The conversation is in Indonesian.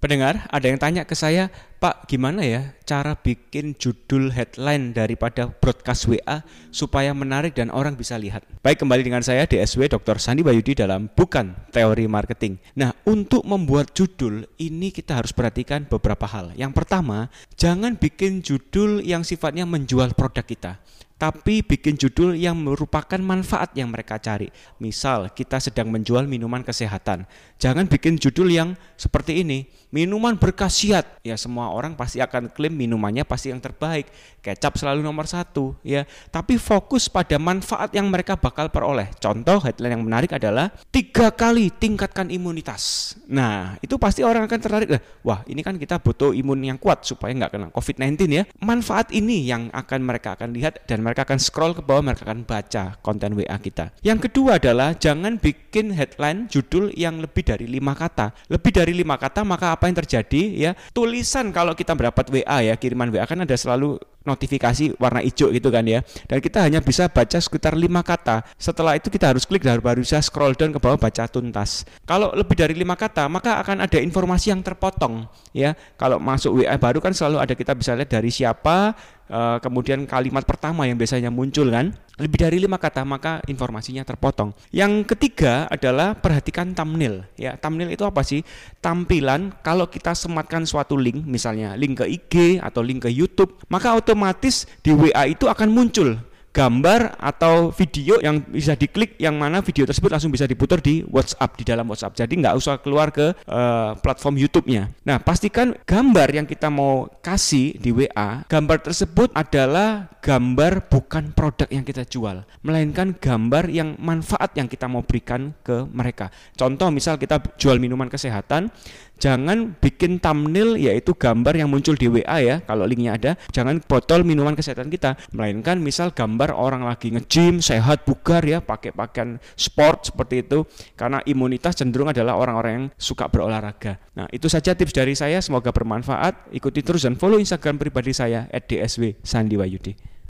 Pendengar, ada yang tanya ke saya, Pak, gimana ya cara bikin judul headline daripada broadcast WA supaya menarik dan orang bisa lihat? Baik, kembali dengan saya DSW Dr. Sandi Bayudi dalam Bukan Teori Marketing. Nah, untuk membuat judul ini kita harus perhatikan beberapa hal. Yang pertama, jangan bikin judul yang sifatnya menjual produk kita tapi bikin judul yang merupakan manfaat yang mereka cari. Misal, kita sedang menjual minuman kesehatan. Jangan bikin judul yang seperti ini, minuman berkhasiat. Ya, semua orang pasti akan klaim minumannya pasti yang terbaik. Kecap selalu nomor satu, ya. Tapi fokus pada manfaat yang mereka bakal peroleh. Contoh headline yang menarik adalah tiga kali tingkatkan imunitas. Nah, itu pasti orang akan tertarik. Wah, ini kan kita butuh imun yang kuat supaya nggak kena COVID-19 ya. Manfaat ini yang akan mereka akan lihat dan mereka akan scroll ke bawah, mereka akan baca konten WA kita. Yang kedua adalah jangan bikin headline judul yang lebih dari lima kata. Lebih dari lima kata maka apa yang terjadi ya? Tulisan kalau kita mendapat WA ya kiriman WA kan ada selalu notifikasi warna hijau gitu kan ya. Dan kita hanya bisa baca sekitar lima kata. Setelah itu kita harus klik dan baru bisa scroll down ke bawah baca tuntas. Kalau lebih dari lima kata maka akan ada informasi yang terpotong ya. Kalau masuk WA baru kan selalu ada kita bisa lihat dari siapa uh, kemudian kalimat pertama yang biasanya muncul kan lebih dari lima kata maka informasinya terpotong. Yang ketiga adalah perhatikan thumbnail. Ya, thumbnail itu apa sih? Tampilan kalau kita sematkan suatu link, misalnya link ke IG atau link ke YouTube, maka otomatis di WA itu akan muncul gambar atau video yang bisa diklik yang mana video tersebut langsung bisa diputar di WhatsApp di dalam WhatsApp. Jadi nggak usah keluar ke uh, platform YouTube-nya. Nah, pastikan gambar yang kita mau kasih di WA, gambar tersebut adalah gambar bukan produk yang kita jual, melainkan gambar yang manfaat yang kita mau berikan ke mereka. Contoh misal kita jual minuman kesehatan, jangan bikin thumbnail yaitu gambar yang muncul di WA ya kalau linknya ada. Jangan botol minuman kesehatan kita melainkan misal gambar orang lagi nge-gym sehat bugar ya pakai pakaian sport seperti itu karena imunitas cenderung adalah orang-orang yang suka berolahraga. Nah itu saja tips dari saya semoga bermanfaat. Ikuti terus dan follow instagram pribadi saya @dsw Sandiwayudi